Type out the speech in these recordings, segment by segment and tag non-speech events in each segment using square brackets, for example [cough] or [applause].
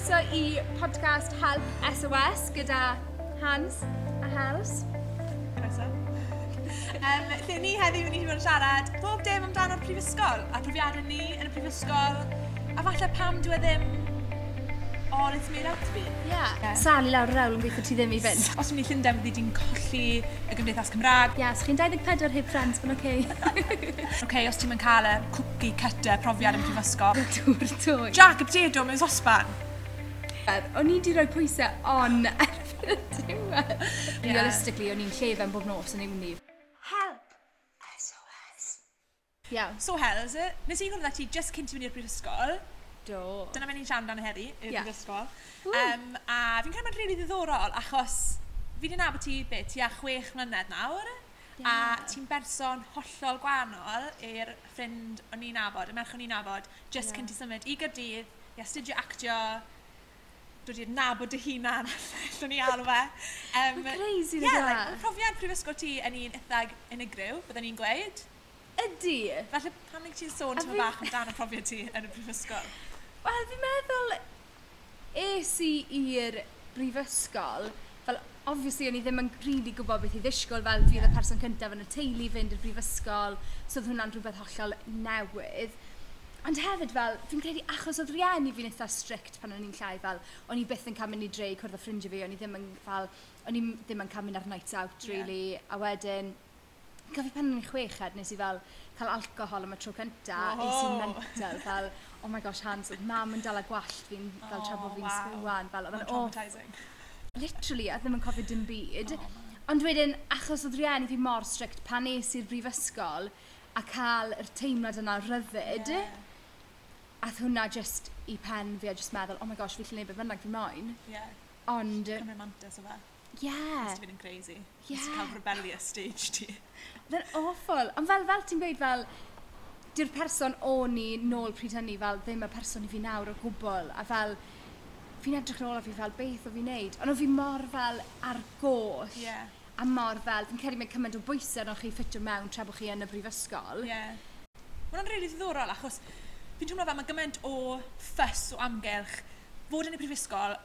croeso i podcast Help SOS gyda Hans a Hels. Croeso. um, lle ni heddiw ni wedi bod yn siarad bob dim amdano'r prifysgol a profiadau ni yn y prifysgol a falle pam dwi e ddim all it's made out to be. Yeah. yeah. Sali lawr yr awl yn gweithio ti ddim i fynd. Os yw'n ei Llundain, fyddi di'n colli y gymdeithas Cymraeg. Ie, yeah, os chi'n 24 heb ffrind, mae'n oce. Okay. [laughs] okay, os ti'n mynd cael y cookie cutter profiad yn prifysgol. Dŵr twy. Jack y potato mewn sosban. O'n i wedi rhoi pwysau on [laughs] erbyn y diwedd. Realistically, o'n i'n llefen bob nos yn uni. Help! SOS. Iawn. So Hels, nes i gwrdd ati just cynt i fynd i'r brifysgol. Do. Dyna fe'n ni'n siarad amdano heddi, i'r yeah. brifysgol. Um, a fi'n credu mae'n rili ddiddorol, achos fi wedi nabod ti, beth, ti a chwech mlynedd nawr. Yeah. A ti'n berson hollol gwahanol i'r ffrind o'n i'n nabod, y merch o'n i'n nabod, just yeah. cynt i symud i gyrdydd, i astudio actio, dod i'r nabod dy hunan, [laughs] allwn ni alw fe. Um, Mae'n crazy yeah, like, e? profiad prifysgol ti yn un ithag unigryw, byddwn ni'n gweud. Ydy. Felly, pan ni'n ti'n sôn ti'n bach amdano profiad ti yn y prifysgol? Wel, fi'n meddwl es i i'r brifysgol, fel obviously o'n i ddim yn really gwybod beth i ddisgwyl fel fi yeah. y person cyntaf yn y teulu fynd i'r brifysgol so oedd hwnna'n rhywbeth hollol newydd Ond hefyd fel, fi'n credu achos oedd rieni fi'n eitha strict pan o'n i'n llai fel, o'n i byth yn cael mynd i dre i cwrdd â ffrindiau fi, o'n i ddim yn fel, o'n i ddim yn cael mynd ar nights out, really. Yeah. A wedyn, gofio pan o'n i'n chweched, nes i fel cael alcohol am y tro cynta, oh. es i'n mental, fel, oh my gosh, Hans, oedd mam yn dal a gwallt fi'n, fel tra bod fi'n wow. sgwywan, fel, oedd yn off. Literally, a ddim yn cofio dim byd. Oh, Ond wedyn, achos oedd rieni fi mor strict pan nes i'r brifysgol, a cael yr teimlad yna rhyfyd, yeah a oedd hwnna just i pen fi a just meddwl, oh my gosh, fi lle neud beth bynnag fi moyn. Yeah. Ond... Cymru mantis o fe. Yeah. Ysdi fynd yn crazy. Yeah. Ysdi cael rebellious stage ti. Fe'n awful. Ond fel, fel ti'n gweud fel, di'r person o'n i nôl pryd hynny fel ddim y person i fi nawr o gwbl. A fel, fi'n edrych nôl a fi fel beth o fi'n neud. Ond o fi mor fel ar goll. Yeah. A mor fel, fi'n credu mae cymaint o bwysau o'n chi ffitio mewn tra bod chi yn y brifysgol. Ie. Yeah. Mae'n rili really ddiddorol achos fi'n teimlo fel mae gymaint o ffys o amgylch fod yn y prifysgol,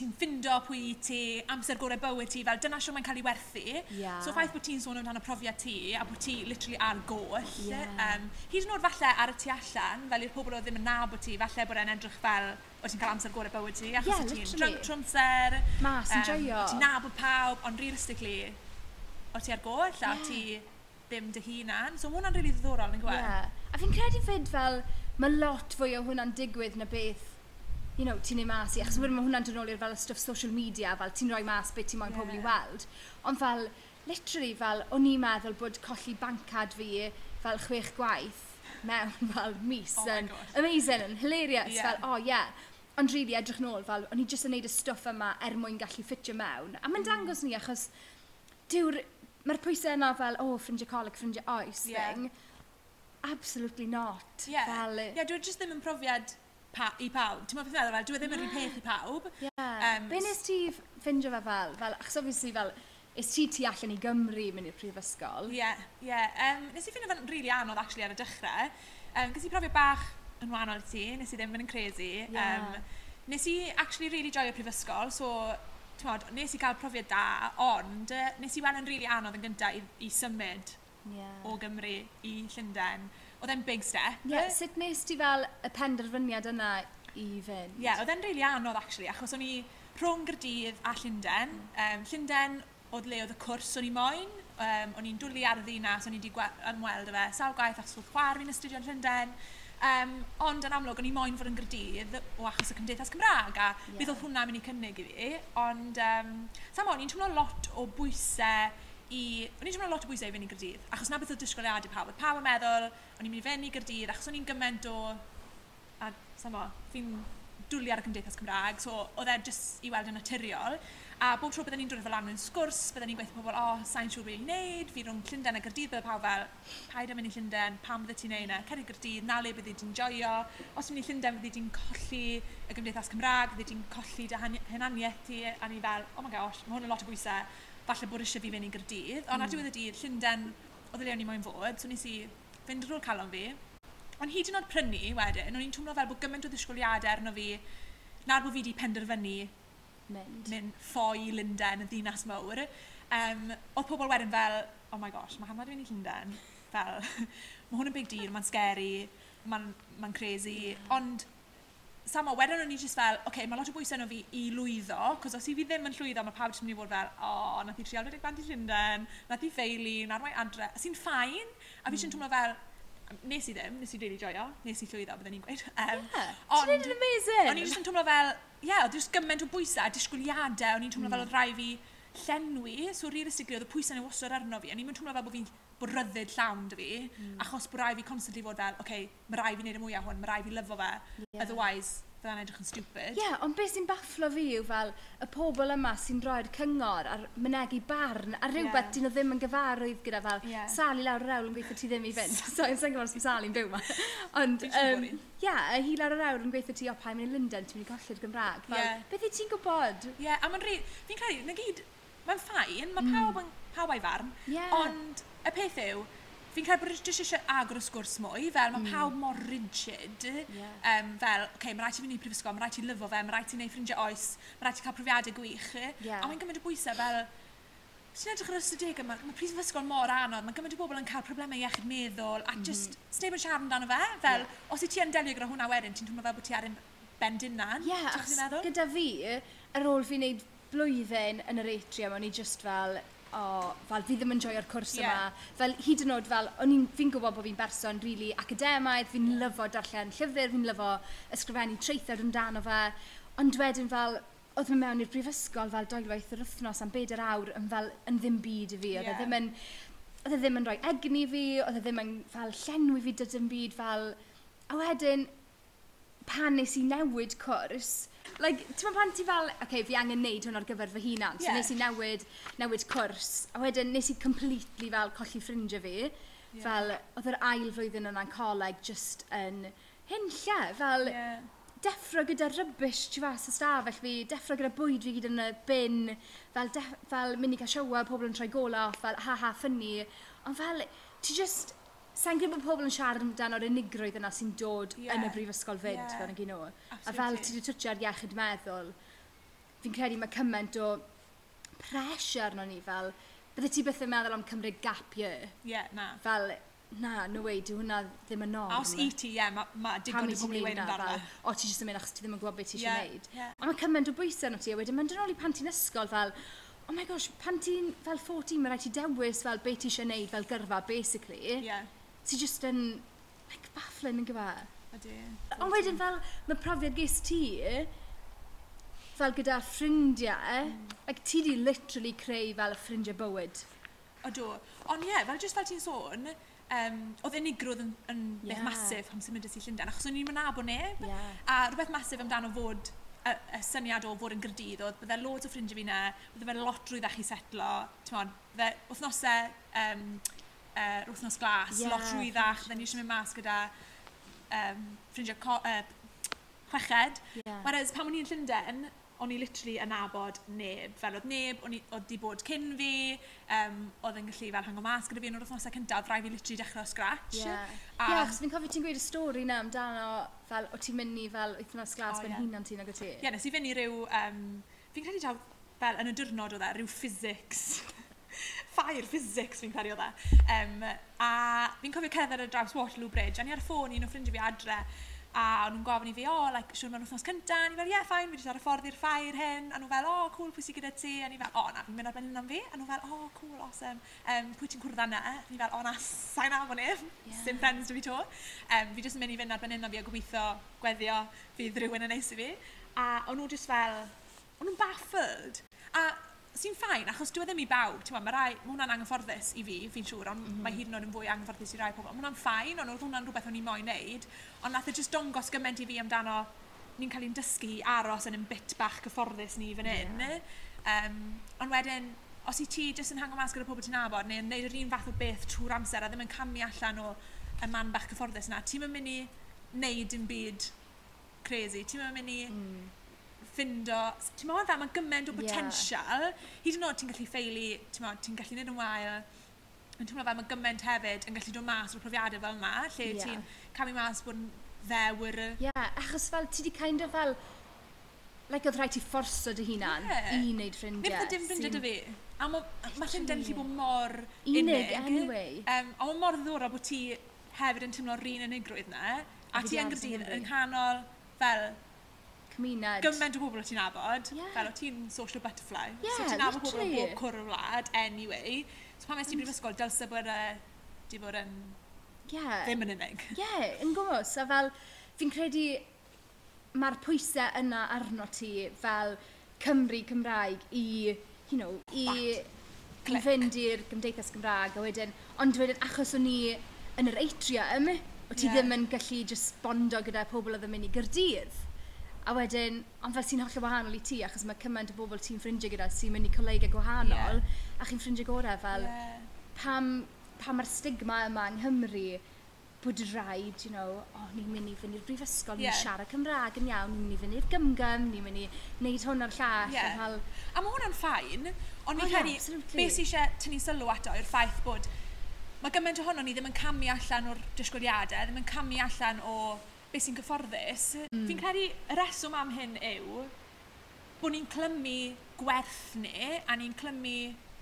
ti'n ffindo pwy ti, amser gorau bywyd ti, fel dyna sio mae'n cael ei werthu. Yeah. So ffaith bod ti'n sôn amdano profiad ti, a bod ti literally ar goll. Yeah. Um, hyd yn oed falle ar y tu allan, fel i'r pobl o ddim yn nabod ti, falle bod e'n edrych fel o ti'n cael amser gorau bywyd ti, achos yeah, ti'n drunk trwmser. Mas, yn um, enjoyo. Ti'n nabod pawb, ond realistically, o ti ar goll, yeah. a ti ddim dy hunan. So mae hwnna'n rili really ddiddorol, yn gweld. Yeah. A fi'n credu fyd fel, mae lot fwy o hwnna'n digwydd na beth you know, ti'n ei mas i, achos mm. mae hwnna'n dod nôl i'r fel stuff social media, fel ti'n rhoi mas beth ti'n moyn yeah. pobl i weld. Ond fel, literally fel, o'n i'n meddwl bod colli bancad fi fel chwech gwaith mewn [laughs] fel mis oh yn amazing yn hilarious yeah. fel oh yeah ond really edrych nôl fel o'n i jyst yn neud y stwff yma er mwyn gallu ffitio mewn a mae'n dangos ni achos dyw'r mae'r pwysau yna fel oh, ffrindiau coleg ffrindiau oes yeah. thing absolutely not. Yeah, fel... yeah dwi'n just ddim yn profiad pa, i pawb. Ti'n meddwl beth meddwl fel, dwi ddim yn yeah. peth i pawb. Yeah. Um, Be nes ti ffindio fe fel? fel achos obviously fel, is ti ti allan i Gymru mynd i'r prifysgol? Ie, yeah, ie. Yeah. Um, nes i ffindio fe'n rili really anodd actually ar y dechrau. Um, Gys i profiad bach yn wahanol i ti, nes i ddim yn crazy. Yeah. Um, nes i actually really joio prifysgol, so mod, nes i gael profiad da, ond uh, nes i weld yn rili really anodd yn gyntaf i, i symud yeah. o Gymru i Llundain. Oedd e'n big step. Ie, yeah, sut nes ti fel y penderfyniad yna i fynd? Ie, yeah, oedd e'n really anodd, actually, achos o'n i rhwng Gyrdydd a Llundain. Mm. Um, Llundain oedd le oedd y cwrs o'n i moyn, um, o'n i'n dwlu ar y ddinas, o'n i wedi ymweld y fe, sawl gwaith achos oedd chwar fi'n astudio yn Llundain. Um, ond yn amlwg, o'n i moyn fod yn Gyrdydd o achos y Cymdeithas Cymraeg, a yeah. beth oedd hwnna'n mynd i cynnig i fi. Ond, um, sam o'n i'n teimlo lot o bwysau i... O'n i'n teimlo lot o bwysau i fynd i Gyrdydd, achos na beth oedd disgwyliadau pawb. Oedd pawb yn meddwl, o'n i'n mynd i fynd i Gyrdydd, achos o'n i'n gymaint o... A, sa'n fo, fi'n dwlu ar y Cymdeithas Cymraeg, so oedd e jyst i weld yn naturiol. A bob tro byddwn ni'n dod fel lan yn sgwrs, byddwn ni'n gweithio pobl, o, oh, sa'n siŵr beth i'n neud, fi rhwng Llundain a Gyrdydd, bydd pawb fel, paid am mynd i Llundain, pam bydde ti'n neud e? yna, cer i Gyrdydd, na le bydde ti'n joio, os mynd i Llundain bydde ti'n colli y Gymdeithas Cymraeg, bydde ti'n colli dy henaniaeth ti, a ni fel, oh my gosh, mae hwn yn lot o bwysau falle bod eisiau fi fynd i Gyrdydd, ond mm. ar hmm. diwedd y dydd, Llundain, oedd y leon i moyn fod, so nes i fynd ar ôl calon fi. Ond hyd yn oed prynu wedyn, o'n i'n twmlo fel bod gymaint o ddisgwyliadau arno fi, nad bod fi wedi penderfynu mynd, mynd ffoi Lundain, y ddinas mawr. Um, oedd pobl wedyn fel, oh my gosh, mae hanfod i fynd i Lundain. Fel, [laughs] mae hwn yn big deal, mae'n scary, mae'n ma crazy. Yeah. Ond samo, wedyn o'n i just fel, oce, okay, mae lot o bwysau yno fi i lwyddo, cos os i fi ddim yn llwyddo, mae pawb ti'n mynd i fod fel, o, oh, nath i trial 40 band i Llundain, nath i ffeili, na'r mae adre, sy'n ffain, a fi mm. sy'n teimlo fel, nes i ddim, nes i really joio, nes i llwyddo, byddwn i'n gweud. Um, yeah, ond, ti'n amazing. O'n i'n just yn teimlo fel, ie, yeah, oedd just gymaint o bwysau, disgwyliadau, o'n i'n teimlo mm. fel oedd rai fi llenwi, so realistically oedd y pwysau neu wastad arno fi, o'n i'n mynd teimlo fel bod fi'n bod ryddid llawn dy fi, mm. achos bod rai fi constantly fod fel, oce, okay, mae rai fi wneud y mwyaf hwn, mae rai fi lyfo fe, yeah. otherwise fydda'n edrych yn stupid. Ie, yeah, ond beth sy'n bafflo fi yw fel y pobl yma sy'n rhoi'r cyngor a'r mynegu barn a rhywbeth yeah. dyn nhw ddim yn gyfarwydd gyda fel yeah. Sali lawr yr awl yn gweithio ti ddim i fynd. [laughs] so, yn sy'n gwybod sy'n Sali'n byw ma. [laughs] Ond, um, ie, yeah, hi lawr yr awl yn gweithio ti o pa mynd i Lundain, ti'n mynd i golli'r Gymraeg. Fel, yeah. beth i ti'n gwybod? Ie, yeah, a mae'n rhaid, fi'n credu, na gyd, mae'n ffain, mae mm. pawb yn mm pawb a'i farn. Yeah. Ond y peth yw, fi'n credu bod e jyst eisiau agor y sgwrs mwy, fel mae mm. pawb mor rigid, yeah. um, fel, oce, okay, mae rhaid i fynd i prifysgol, mae rhaid i lyfo fe, mae rhaid i wneud ffrindiau oes, mae rhaid i cael profiadau gwych, yeah. a mae'n gymryd y bwysau fel, ti'n edrych ar ystadeg yma, mae prifysgol mor anodd, mae gymaint o bobl yn cael problemau iechyd meddwl, a mhm. just, mm. sneb yn siarad amdano fe, fel, yeah. os i ti yn delio gyda hwnna wedyn, ti'n twmlo fel bod ti ar un ben dynan, yeah, ti'n meddwl? Gyda fi, ar ôl fi wneud blwyddyn yn yr atrium, o'n i just fel, o, oh, fel fi ddim yn joio'r cwrs yeah. yma. Fel hyd yn oed fel, fi'n gwybod bod fi'n berson rili really academaidd, fi'n lyfo darllen llyfr, fi'n lyfo ysgrifennu treithod amdano fe. Ond wedyn fel, oedd mewn i'r brifysgol fel doelwaith yr wythnos am bedair awr yn fel yn ddim byd i fi. Oedd yeah. ddim yn, oedd e ddim yn rhoi egni fi, oedd e ddim yn fel llenwi fi dydyn byd fel... A wedyn, pan nes i newid cwrs, like, ti'n pan ti fel, oce, okay, fi angen neud hwn ar gyfer fy hunan. So yeah. nes i newid, newid cwrs. A wedyn nes i completely fel colli ffrindiau fi. Yeah. Fel, oedd yr ail flwyddyn yna'n coleg just yn hyn lle. Fel, yeah. deffro gyda rybys ti fas y stafell fi, deffro gyda bwyd fi gyda yn y bin, fel, fel mynd i cael siowa, pobl yn troi gola, off, fel ha ha ffynnu. Ond fel, ti just, sa'n gwybod bod pobl yn siarad amdano o'r unigrwydd yna sy'n dod yeah. yn y brifysgol fyd, yeah. fel yn gyno. A fel ti wedi twtio ar iechyd meddwl, fi'n credu mae cymaint o pressure arno ni fel, bydde ti beth yn meddwl am cymryd gap year. Ie, Yeah, na. Fel, na, no way, di hwnna ddim yn norm. A os i ti, ie, mae ma digon o bobl i wein amdano. O, ti jyst yn mynd achos ti ddim yn gwybod beth ti eisiau gwneud. Yeah. A mae cymaint o bwysau arno ti, a wedyn mae'n dyn ôl i pan ti'n ysgol fel, oh my gosh, pan ti'n fel 14, mae rhaid ti dewis fel beth ti eisiau gwneud fel gyrfa, basically. Yeah ti just yn, like, bafflin yn gyfa. Ydy. Ond wedyn fel, mae profiad ges ti, fel gyda ffrindiau, mm. like, ti di literally creu fel y ffrindiau bywyd. Ydw. Ond ie, yeah, fel just fel ti'n sôn, um, oedd unigrwydd yn, yn yeah. beth masif am symud ys i Llundain, achos o'n i'n mynd abo neb. Yeah. A rhywbeth masif amdano fod y, y syniad o fod yn gyrdydd oedd bydde loads o ffrindiau fi na, bydde fe lot rwydd â chi setlo, ti'n modd, bydde wythnosau um, uh, wrthnos glas, yeah. lot rwyddach, then ni eisiau mynd mas gyda um, ffrindiau uh, chweched. Yeah. Whereas pan o'n i'n Llundain, o'n i literally yn abod neb. Fel oedd neb, o'n i oedd di bod cyn fi, um, oedd yn gallu fel hango mas gyda fi yn o'r wythnosau cyntaf, rhaid fi literally dechrau o scratch. Yeah, a... yeah achos fi'n cofio ti'n gweud y stori na amdano, fel, o ti'n mynd i fel wythnos glas oh, ben yeah. hunan ti'n ag o ti. Ie, yeah, nes i fynd i ryw, um, fi'n credu taw, fel yn y diwrnod oedd e, rhyw physics. [laughs] ffair physics fi'n cario dda. Um, e. a fi'n cofio cerdded ar draws Waterloo Bridge, a ni ar y ffôn un o ffrindiau fi adre, a o'n nhw'n gofyn i fi, o, oh, like, siwr mae'n wythnos cynta, a ni fel, ie, yeah, ffain, fi wedi ar y ffordd i'r ffair hyn, a nhw fel, o, oh, cool, pwy sy'n gyda ti, a ni fel, o, oh, na, fi'n mynd ar ben am fi, a nhw fel, o, oh, cool, awesome, um, pwy ti'n cwrdd anna, a ni fel, o, oh, na, sain am o'n if, yeah. sim friends dwi fi to, um, fi jyst yn mynd i fynd ar ben am fi a gobeithio gweddio fydd rhywun yn neis i fi, a o'n nhw jyst fel, o'n nhw'n baffled, a sy'n ffain, achos dwi e ddim i bawb, ti'n ma, mae hwnna'n anghyfforddus i fi, fi'n siŵr, ond mm -hmm. mae hyd yn oed yn fwy anghyfforddus i rai pobl. Mae hwnna'n ffain, ond oedd hwnna'n rhywbeth o'n i moyn neud, ond nath e jyst dongos gymaint i fi amdano ni'n cael ein dysgu i aros yn un bit bach cyfforddus ni fan hyn. Yeah. Um, ond wedyn, os i ti jyst yn hango mas gyda pobl ti'n nabod, neu'n neud yr un fath o beth trwy'r amser a ddim yn camu allan o y man bach cyfforddus yna, ti'n mynd i neud yn byd crazy, ti'n mynd i mm ffindo... Ti'n meddwl dda, mae gymaint o potensial. Yeah. Hyd yn oed ti'n gallu ffeili, ti'n meddwl, ti'n gallu neud yn wael. Yn teimlo fel mae gymaint hefyd yn gallu dod mas o'r profiadau fel yma, lle yeah. ti'n camu mas bod yn ddewr. Ie, yeah, achos fel ti di kind of fel... Like oedd rhaid ti fforso dy hunan yeah. i wneud ffrindiau. Nid dim ffrindiau dy fi. A mae ma llundain chi bod mor unig. Unig, anyway. Um, a mae mor ddorol bod ti hefyd yn teimlo'r un unigrwydd na. A, a ti yn gyda'n yng nghanol fel cymuned. Gymaint o bobl o ti'n abod. Yeah. Fel o ti'n social butterfly. Yeah, so ti'n abod pobl o bob cwr o wlad, anyway. So pan mes ti'n brifysgol, mm. dylse bod e... Di bod yn... Yeah. Ddim yn unig. Yeah, yn gwrs. A fel, fi'n credu mae'r pwysau yna arno ti fel Cymru Cymraeg i, you know, i, That i fynd i'r Gymdeithas Gymraeg a wedyn, ond wedyn achos o'n i yn yr atrium, o ti yeah. ddim yn gallu just bondo gyda pobl oedd yn mynd i gyrdydd. A wedyn, ond fel sy'n hollol wahanol i ti, achos mae cymaint o bobl ti'n ffrindiau gyda sy'n mynd i colegau gwahanol, yeah. a chi'n ffrindiau gorau fel, yeah. pam, pam mae'r stigma yma yng Nghymru, bod rhaid, you know, oh, ni'n mynd i fynd i'r brifysgol, yeah. ni'n siarad Cymraeg yn iawn, ni'n mynd i fynd i'r gymgym, ni'n mynd i wneud hwn ar llall. Yeah. Fel... A mae hwnna'n ffain, ond ni'n oh, credu, yeah, beth sy'n eisiau tynnu sylw ato yw'r ffaith bod mae gymaint ohono ni ddim yn camu allan o'r disgwyliadau, ddim yn camu allan o beth sy'n gyfforddus. Mm. Fi'n credu y reswm am hyn yw bod ni'n clymu gwerth ni a ni'n clymu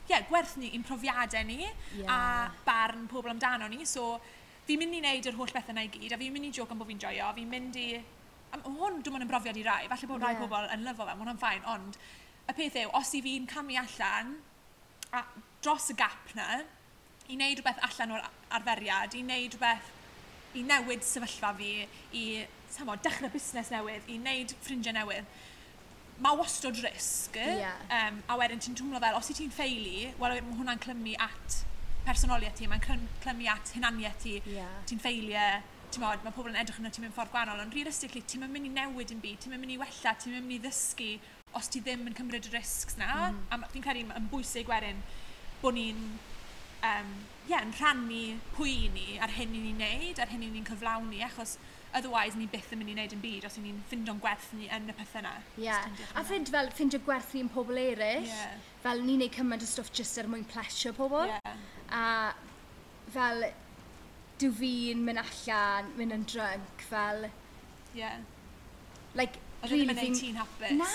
ie, yeah, gwerth ni, i'n profiadau ni yeah. a barn pobl amdano ni. So fi'n mynd i wneud yr holl bethau yna i gyd a fi'n mynd i joc am bod fi'n joio. Fi'n mynd i... Am, hwn dwi'n mynd yn brofiad i rai. Falle bod yeah. rai pobl yn lyfo fe, mae hwnna'n ffain. Ond y peth yw, os i fi'n camu allan a dros y gap na, i wneud rhywbeth allan o'r arferiad, i wneud rhywbeth i newid sefyllfa fi, i samo, dechrau busnes newydd, i wneud ffrindiau newydd, mae wastod risg. Yeah. Um, a wedyn ti'n twmlo fel, os i ti'n ffeili, wel, mae hwnna'n clymu at personoliaeth ti, mae'n clymu at hunaniaeth ti, yeah. ti'n ffeiliau, ti'n modd, mae pobl yn edrych yn ti'n mynd ffordd gwahanol, ond realistically, ti'n mynd i newid yn byd, ti'n mynd i wella, ti'n mynd i ddysgu os ti ddim yn cymryd y risgs na. Mm. A fi'n credu yn bwysig wedyn bod ni'n um, yeah, yn rhannu pwy i ni a'r hyn i ni'n neud, a'r hyn i ni'n cyflawni, achos otherwise ni byth yn mynd i wneud yn byd os i ni'n ffindo'n gwerth ni yn y pethau yna. Yeah. A ffrind fel ffindio gwerth ni'n pobl eraill, yeah. fel ni'n neud cymaint o stwff jyst er mwyn plesio pobl. Yeah. A fel, dw fi'n mynd allan, mynd yn drunk, fel... Yeah. Like, really ddim... ti'n hapus. Na,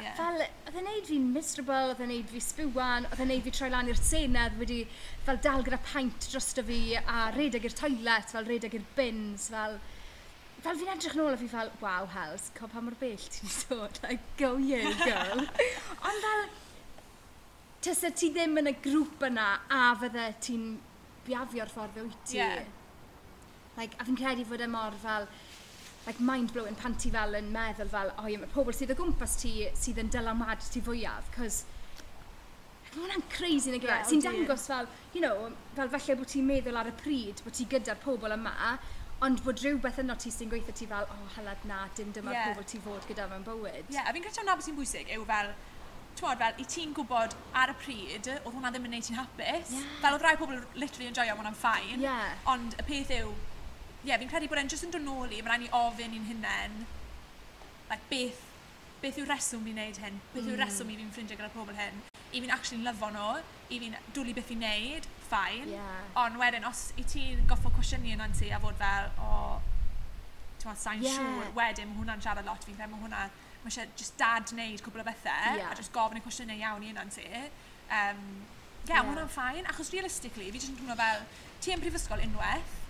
yeah. fel, oedd e'n neud fi'n miserable, oedd e'n neud fi sbwan, oedd e'n neud fi troi lan i'r senedd, wedi fel dal gyda paint drosto fi, a redeg i'r toilet, fel redeg i'r bins, fel... Fel fi'n edrych nôl a fi fel, wow, Hels, co pa mor bell ti'n sôn, like, go you, girl. [laughs] Ond fel, tysa ti ddim yn y grŵp yna, a fydde ti'n biafio'r ffordd fe wyt ti. Yeah. Like, a fi'n credu fod e mor fel, like mind-blowing pan ti fel yn meddwl fel, o ie, mae pobl sydd o gwmpas ti sydd yn dylamad ti fwyaf, cos mae hwnna'n crazy yn y gyfer, yeah, sy'n dangos fel, you know, fel falle bod ti'n meddwl ar y pryd bod ti gyda'r pobl yma, ond bod rhywbeth yno ti sy'n gweithio ti fel, o, oh, halad na, dim dyma'r yeah. pobl ti fod gyda mewn bywyd. Ie, yeah, a fi'n credu hwnna sy'n bwysig yw fel, twod, fel, i ti'n gwybod ar y pryd, oedd hwnna ddim yn gwneud ti'n hapus. Yeah. Fel oedd rai pobl literally yn joio, mae hwnna'n ffain. Yeah. Ond y peth yw, ie, yeah, fi'n credu bod e'n jyst yn dod nôl i, mae'n rhaid ni ofyn i'n hunain, like, beth, beth yw'r reswm fi'n neud hyn, beth yw'r reswm i fi'n ffrindiau gyda pobl hyn, i fi'n actually lyfo nhw, i fi'n dwlu beth i'n neud, ffain, yeah. ond wedyn, os i ti'n goffo cwestiynu yna'n ti a fod fel, o, ti'n meddwl, sa'n yeah. siŵr, wedyn mae hwnna'n siarad lot, fi'n credu mae hwnna, mae eisiau just dad wneud cwbl o bethau, yeah. a just gofyn y cwestiynau iawn i yna'n ti. Um, yeah, yeah. hwnna'n ffain, achos realistically, fi jyst yn cymryd fel, ti yn prifysgol unwaith,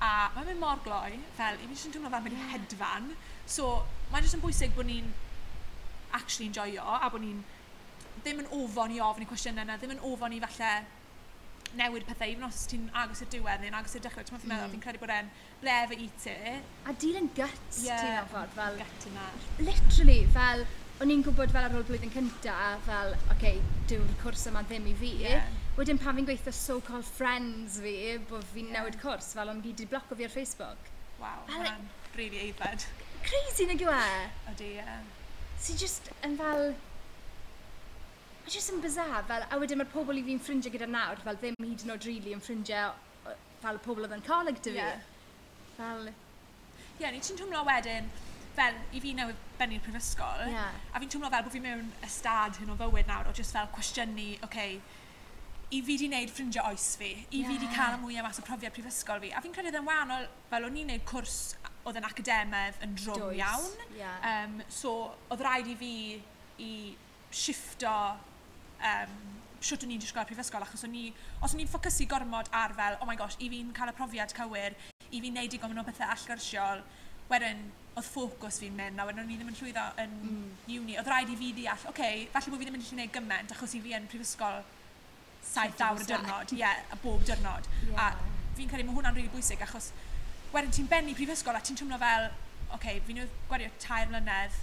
A mae'n mynd mor gloi, fel, i fi jyst yn teimlo fel mynd i hedfan. So, mae'n jyst yn bwysig bod ni'n actually enjoyo a bod ni'n ddim yn ofon i ofyn i cwestiynau yna, ddim yn ofon i falle newid pethau, even os ti'n agos i'r diwedd neu'n agos i'r dechrau, ti'n meddwl, mm. fi'n credu bod e'n lefa i ti. A dilyn guts yeah, ti'n ofod, fel... Gut yna. Literally, fel, o'n i'n gwybod fel ar ôl blwyddyn cynta, fel, oce, okay, dyw'r cwrs yma ddim i fi, yeah wedyn pan fi'n gweithio so-called friends fi, bod fi'n yeah. newid cwrs fel ond fi wedi bloco fi ar Facebook. Wow, fel, man, really eifed. Crazy nag yw e? Ydy, ie. So just yn fel... Mae just yn bizar, fel, a wedyn mae'r pobl i fi'n ffrindiau gyda nawr, fel ddim hyd yn oed rili yn ffrindiau fel y pobl oedd yn coleg dy fi. Yeah. Fel... Ie, yeah, ni ti'n twmlo wedyn, fel i fi newydd bennu'r prifysgol, yeah. a fi'n twmlo fel bod fi mewn ystad hyn o fywyd nawr, o just fel cwestiynu, oce, okay, i fi di wneud ffrindiau oes fi, i yeah. fi di cael mwy am mas o profiad prifysgol fi. A fi'n credu oedd yn wahanol, fel o'n i'n neud cwrs oedd yn academedd yn drwm Does. iawn. Yeah. Um, so, oedd rhaid i fi i shifto um, siwt o'n i'n disgwyl ar prifysgol, achos o'n i, os o'n i'n ffocysu gormod ar fel, oh my gosh, i fi'n cael y profiad cywir, i fi'n neud i gofyn o bethau allgyrsiol, wedyn oedd ffocws fi'n mynd, a wedyn o'n i ddim yn llwyddo yn mm. uni. Oedd rhaid i fi deall, oce, okay, falle bod fi ddim yn gallu gwneud gymaint, achos i fi yn prifysgol saith awr y dyrnod, ie, yeah, a bob dyrnod. Yeah. A fi'n credu mae hwnna'n rili really bwysig achos wedyn ti'n bennu prifysgol a ti'n twmlo fel, oce, okay, fi'n gwario tair mlynedd,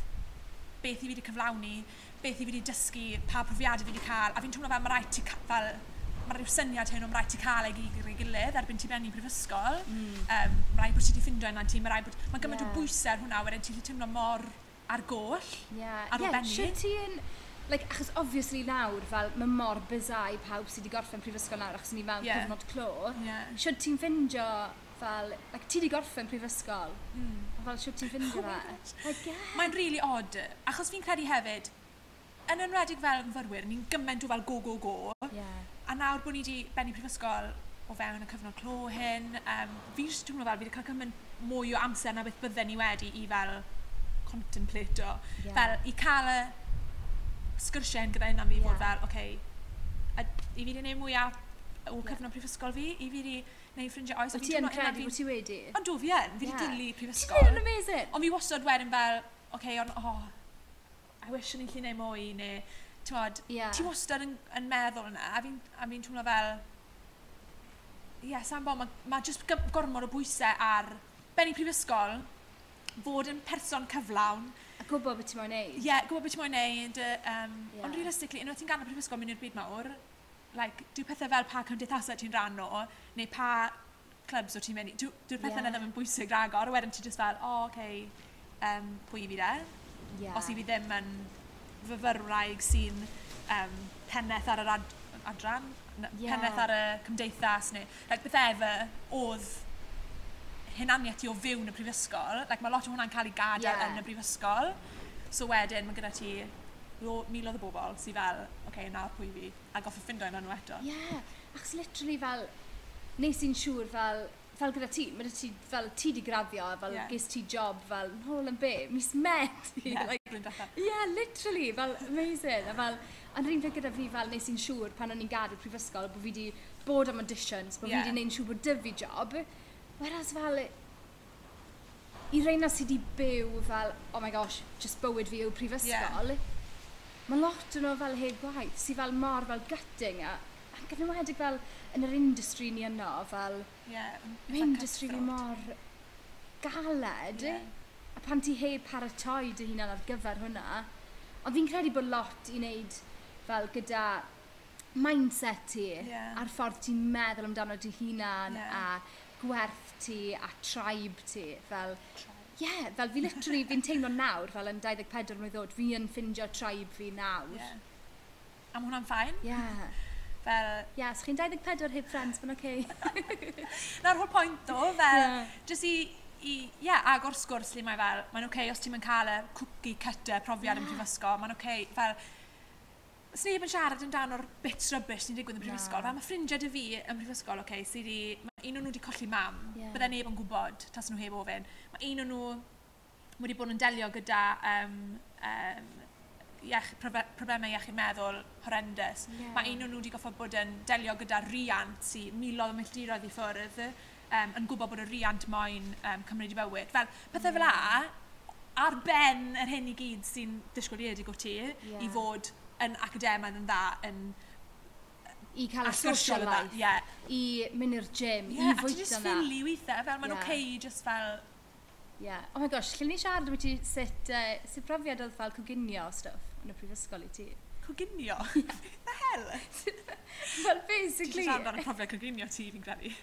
beth i fi wedi cyflawni, beth i fi wedi dysgu, pa profiadau fi wedi cael, a fi'n twmlo fel mae rhaid ti fel mae rhyw syniad hyn o'n rhaid ti cael ei gyda'i gilydd erbyn ti benni prifysgol. Mm. Um, mae rhaid bod ti wedi ffindio yna ti, mae rhaid bod... Mae gymaint yeah. o bwysau ar hwnna wedyn ti'n teimlo mor ar goll, yeah. ar yeah. benni. Sio ti like, achos obviously nawr, fel, mae mor bysau pawb sydd wedi gorffen prifysgol nawr, achos ni mewn yeah. cyfnod clo. Yeah. Siwyd ti'n ffindio, fel, like, ti wedi gorffen prifysgol, mm. fel, siwyd ti'n ffindio [laughs] oh fe? Like, yeah. Mae'n really odd, achos fi'n credu hefyd, yn enwedig fel myfyrwyr, ni'n gymaint o fel go, go, go. Yeah. A nawr bod ni wedi bennu prifysgol o fewn y cyfnod clo hyn, um, fi jyst dwi'n fel fi wedi cael cymaint mwy o amser na beth bydden ni wedi i fel contemplatio. Yeah. Fel, i cael y sgyrsiau yn gyda hynna fi yeah. fod fel, oce, okay, i fi wedi gwneud mwy o cyfnod yeah. prifysgol fi, i fi wedi gwneud ffrindiau oes. O ti yn credu bod ti wedi? Ond do fi yn, fi wedi yeah. dilyn prifysgol. Ti'n amazing! Ond fi wastad wedyn fel, oce, okay, ond, oh, I wish o'n i'n lli gwneud mwy, neu, ti'n modd, yeah. ti wastad yn, yn meddwl yna, a fi'n fi twmlo fel, ie, yeah, sa'n bod, mae ma just gormod o bwysau ar benni prifysgol, fod yn person cyflawn, A gwybod beth ti'n mor neud. Ie, yeah, gwybod beth ti'n mor neud. Uh, um, yeah. Ond realistically, unwaith ti'n ganol prifysgol mynd i'r byd mawr, like, dyw pethau fel pa cymdeithasau ti'n rhan o, neu pa clubs o ti'n mynd i, dyw'r dwi pethau yeah. ddim yn bwysig ragor, a wedyn ti just fel, o, oh, okay, um, pwy i fi de? Yeah. Os i fi ddim yn fyfyrwraig sy'n um, penneth ar yr ad adran, yeah. penneth ar y cymdeithas, neu like, beth efe, oedd hunaniaeth ti o fyw yn y prifysgol, like, mae lot o hwnna'n cael ei gadael yeah. yn y prifysgol. So wedyn, mae gyda ti miloedd o bobl sydd fel, oce, okay, nawr pwy fi, a goffi ffindo yna nhw eto. Ie, yeah. achos literally fel, nes i'n siŵr fel, fel gyda ti, mae ti, fel ti di graddio, fel yeah. ges ti job, fel, nôl yn be, mis met. Ie, [laughs] Yeah, like, yeah literally, fel, amazing. A fel, yn rhywun fe gyda fi, fel, nes i'n siŵr pan o'n i'n gadw prifysgol, bod fi di bod am auditions, bod yeah. fi di neud siŵr bod dy fi job, Whereas fel, i reina sydd wedi byw fel, oh my gosh, just bywyd fi yw prifysgol, yeah. mae lot yn o fel heb gwaith, sydd fel mor fel gutting a, a gyfnewedig fel yn yr industry ni yno, fel, yeah, mae industry fi mor galed, yeah. a pan ti heb paratoi dy hunan ar gyfer hwnna, ond fi'n credu bod lot i wneud fel gyda mindset ti yeah. a'r ffordd ti'n meddwl amdano dy hunan yeah. a gwerth ti a tribe ti. Fel, ie, yeah, fel fi literally, fi'n teimlo nawr, fel yn 24 mlynedd oed, fi yn ffindio tribe fi nawr. Yeah. A mae hwnna'n ffain. Ie. Yeah. Fel... Ie, yeah, so chi'n 24 heb friends, mae'n oce. [laughs] Okay. Na'r holl pwynt do, fel, yeah. jyst i, i, yeah, agor sgwrs lle mae fel, mae'n oce okay, os ti'n cael y cookie cutter profiad yeah. yn prifysgol, mae'n oce, okay, fel, sneb yn siarad amdano'r bits rubbish sy'n digwydd yn prifysgol. Fel mae ffrindiau dy fi yn prifysgol, oce, okay, sydd wedi... Mae un o'n nhw wedi colli mam. Yeah. Bydda neb yn gwybod tas nhw heb ofyn. Mae un o'n nhw wedi bod yn delio gyda um, um, iech, problemau iechyd meddwl horrendus. Yeah. Mae un o'n nhw wedi goffod bod yn delio gyda riant sy'n milodd o milltiroedd i ffwrdd um, yn gwybod bod y riant moyn um, cymryd i bywyd. Fel, pethau yeah. fel a, ar ben yr hyn i gyd sy'n disgwyliedig o ti yeah. i fod yn academaidd yn dda yn i cael y social life, yeah. i mynd i'r gym, yeah, i fwyta yna. Ie, a ti'n ffili weithiau, fel mae'n yeah. oce okay, just fel... Yeah. oh my gosh, lle ni siarad wyt ti sut, uh, sut profiad oedd fel coginio o stuff yn y prifysgol i ti? Coginio? Yeah. the hell? [laughs] well, basically... Ti'n siarad ar y profiad coginio ti, fi'n credu.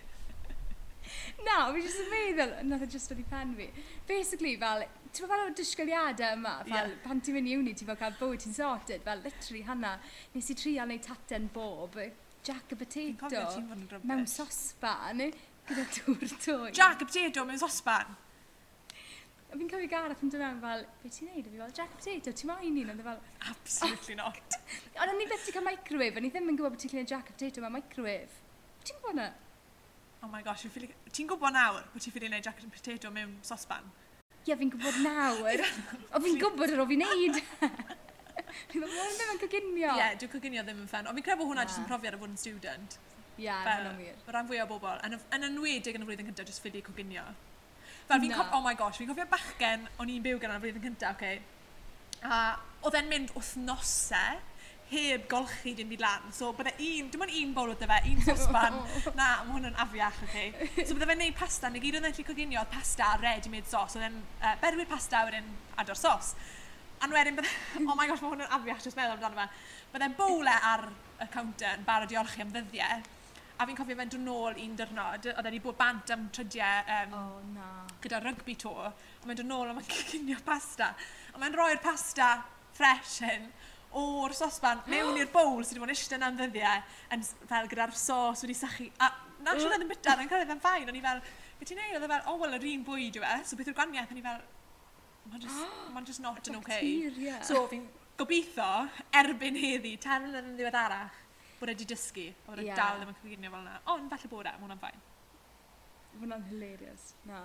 [laughs] Na, fi jyst yn meddwl, nath o jyst wedi pen fi. Basically, fel, ti'n fel o'r disgyliadau yma, fel, yeah. pan ti'n mynd i uni, ti'n fel cael bywyd, ti'n sorted, fel, literally, hana, nes i trial neu taten bob, jack y potato, mewn sosban, gyda dŵr twy. Jack a potato mewn sosban? A fi'n cofio Gareth yn dyna'n fel, be ti'n neud? A fi fel, Jack a Potato, ti'n moyn un? A fel, oh, Absolutely oh. not. Ond o'n i beth ti'n cael microwave, o'n i ddim yn gwybod bod ti'n cael Jack a Potato mewn microwave. Ti'n gwybod na? oh my gosh, ffili... ti'n gwybod nawr bod ti'n ffili gwneud jacket and potato mewn sosban? Ie, yeah, fi'n gwybod nawr. o fi'n gwybod ar o fi'n neud. [laughs] Fi'n gwybod ddim yn coginio. Ie, yeah, dwi'n coginio ddim yn ffen. Ond fi'n credu bod hwnna jyst yn profiad o fod yn student. Ie, yeah, hwnna'n wir. Mae rhan fwy o bobl, yn, yn enwedig yn y flwyddyn cyntaf, jyst ffili coginio. Fel fi'n cofio, oh my gosh, fi'n cofio bachgen o'n i'n byw gan y flwyddyn cyntaf, okay? A oedd e'n mynd wythnosau heb golchi dim byd lan. So bydde un, dim ond un bowl oedd fe, un sosban. [laughs] na, mae hwn yn afiach, okay? So bydde fe'n neud pasta, neu gyd oedd e'n lli coginio oedd pasta a ready-made sos. Oedd e'n uh, berwyr pasta, wedyn ado'r sos. A wedyn bydde, [laughs] oh my gosh, mae hwn yn afiach, jyst meddwl amdano fe. Bydde'n bowle ar y counter yn barod i olchi am ddyddiau. A fi'n cofio fe'n dod nôl un dyrnod, oedd wedi bod bant am trydiau um, oh, na. gyda rygbi to. A mae'n dod nôl a mae'n [laughs] cynio pasta. A mae'n rhoi'r pasta fresh hyn o'r sosban mewn i'r bowl sydd wedi bod yn eistedd yna'n ddyddiau, yn fel gyda'r sos wedi sychu. A na siwr oedd yn byta, yn cael ei dda'n fain, o'n i fel, beth ti'n neud? oedd e fel, o, oh, wel, yr un bwyd yw e, so beth yw'r gwaniaeth, o'n i fel, mae'n just, ma just not yn okay. So fi'n gobeithio, erbyn heddi, tan yn yn ddiweddarach, bod wedi dysgu, a bod yeah. dal ddim yn cyfeirio fel yna. Ond falle bod e, mae hwnna'n ffain. Mae hwnna'n hilarious, na.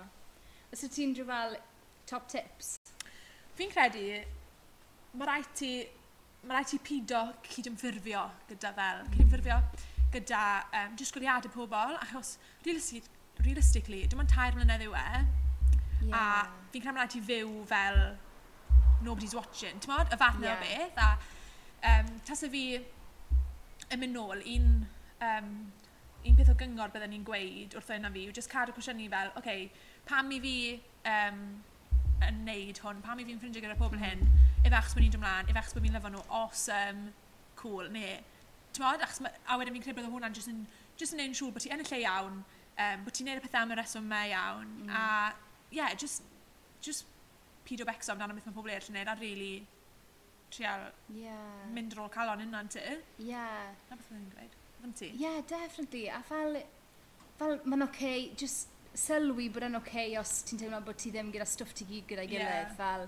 Os yw ti'n drwy fel top tips? Fi'n credu, mae rhaid ti mae rhaid ti pido cydymffurfio gyda fel, cydymffurfio gyda um, disgwyliadau pobl, achos realistic, realistically, dim ond tair mlynedd yw e, yeah. a fi'n credu mae rhaid ti fyw fel nobody's watching, ti'n modd, y fath yeah. o beth, a um, tas y fi yn mynd nôl, un, um, un peth o gyngor byddwn ni'n gweud wrth yna fi, yw jyst cadw cwestiynau fel, oce, okay, pam i fi um, yn neud hwn, pam i fi'n ffrindiau gyda'r pobl hyn, mm efallai bod ni'n dod ymlaen, efallai bod fi'n lyfo nhw, awesome, cool, ne. Tymod, achos ma, a wedyn fi'n credu bod hwnna'n just yn, just yn neud siŵr bod ti yn y lle iawn, um, bod ti'n neud y pethau am y reswm me iawn, mm. a yeah, just, just pido becso amdano beth mae pobl eraill yn neud, a really trial yeah. mynd ar ôl calon yna ti. Yeah. Na beth mae'n gweud. Fy'n ti? Yeah, definitely. A fel, fel mae'n oce, okay, just sylwi bod yn oce okay os ti'n teimlo bod ti ddim gyda stwff ti gyd gyda'i gilydd. Yeah. Fel,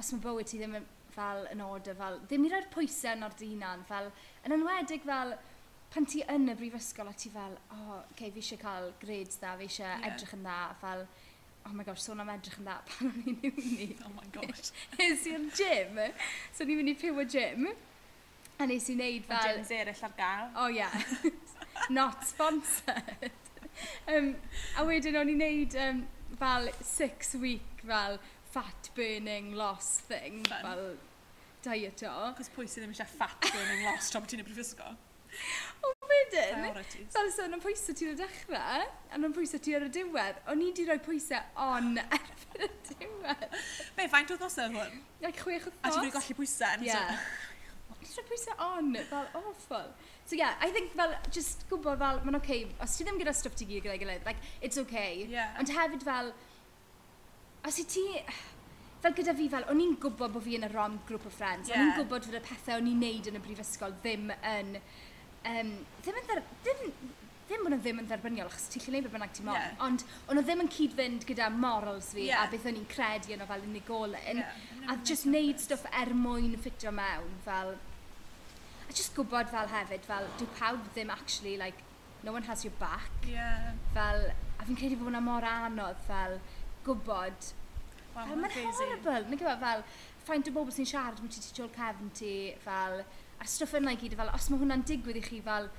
os mae bywyd ti ddim yn, fel yn order, fel, ddim i roi'r pwysau yn o'r dynan, fel, yn enwedig fel, pan ti yn y brifysgol a ti fel, o, oh, okay, fi eisiau cael grades dda, fi eisiau yeah. edrych yn dda, fel, oh my gosh, sôn am edrych yn dda [laughs] pan o'n i'n uni. [laughs] Oh my gosh. [laughs] es i'r gym, so ni'n mynd i pyw o gym, a nes i wneud fel... O gyms eraill ar gael. Oh, yeah. Not sponsored. um, a wedyn o'n i'n wneud um, fel six week, fel fat burning loss thing. Fun. Fel, diet o. Cos pwy sydd ddim eisiau fat burning loss tra bod ti'n y brifysgol? O wedyn, fel sôn am pwysau ti'n y dechrau, a am pwysau ti ar y diwedd, o'n i wedi rhoi pwysau on [laughs] erbyn y diwedd. Be, faint oedd osod hwn? Like chwech oedd A ti'n wedi golli pwysau? Yeah. Just roi pwysau on, fel awful. So yeah, I think fel, just gwybod fel, mae'n okay, os ti ddim gyda stwff ti gyd gyda'i gilydd, like, it's okay. Yeah. Ond hefyd fel, Os i ti, fel gyda fi fel, o'n i'n gwybod bod fi yn y ROM Group of Friends, yeah. o'n i'n gwybod fod y pethau o'n i'n neud yn y brifysgol ddim yn, um, ddim yn, ddar, ddim, ddim bod nhw ddim yn dderbyniol, achos ti'n lle neud beth bynnag ti'n mor, yeah. ond o'n nhw ddim yn cyd-fynd gyda morals fi yeah. a beth o'n i'n credu yno fel unigolyn, yeah. a just neud stwff er mwyn ffitio mewn, fel, a just gwybod fel hefyd, fel, dyw pawb ddim actually, like, no one has your back. Yeah. Fel, a fi'n credu bod hwnna mor anodd, fel, gwybod wow, fel mae'n horrible. Mae'n gwybod fel ffaint o bobl sy'n siarad mwyn ti ti tiol cefn ti fel a'r stwff yna i gyd fel os mae hwnna'n digwydd i chi fel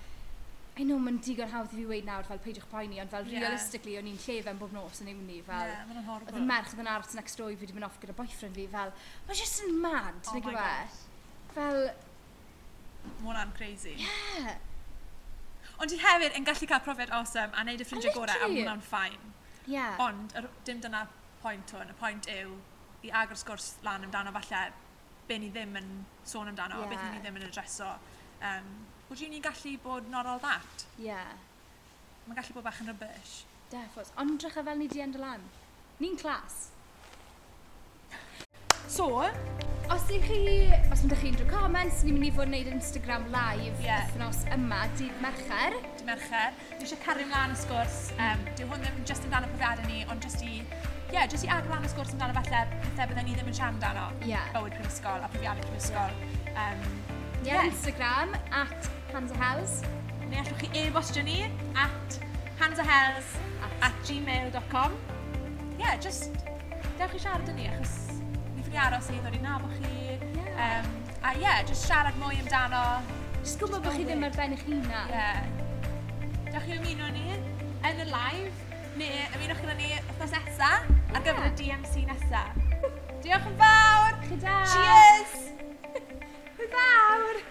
I know mae'n digon hawdd i fi weid nawr fel peidiwch poeni ond fel yeah. realistically o'n i'n llefen bob nos yn ewni fel yeah, oedd y merch oedd yn aros next door i fi wedi mynd off gyda boyfriend fi fel mae'n just yn mad oh neu gosh. fel mae hwnna'n crazy. Yeah ond ti hefyd yn gallu cael profiad awesome a neud y ffrindiau gorau a hwnna'n ffain Yeah. Ond er, dim dyna pwynt hwn. Y pwynt yw i agor sgwrs lan amdano falle be ni ddim yn sôn amdano, yeah. beth ni ddim yn adreso. Um, would you ni gallu bod not all that? Yeah. Mae'n gallu bod bach yn rybys. Defos. Ond drach fel ni di end o lan. Ni'n clas. So, os ydych chi, os ydych chi'n drwy comments, ni'n mynd i fod yn gwneud Instagram live yeah. wythnos yma, dydd Mercher. Dydd Mercher. Ni eisiau cario mlaen y sgwrs. Um, dyw hwn ddim just amdano profiadau ni, ond just i, yeah, jyst i agor aglan y sgwrs amdano falle pethau byddai ni ddim yn siarad amdano. Yeah. Bywyd prifysgol a profiadau prifysgol. Um, yeah, yeah. Instagram, at Hansa House. Neu allwch chi e-bostio ni, at hansahells at, at gmail.com. Yeah, just, dewch i siarad â ni, achos chi aros i, ddod i nabod chi. Yeah. Um, a ie, yeah, just siarad mwy amdano. Just gwybod bod chi ddim ar ben eich hunan. Ie. Dach chi ymuno ni yn y live, neu ymunwch gyda ni wrthnos nesa ar gyfer y DMC nesa. Diolch yn fawr! Chi! Cheers! Fawr!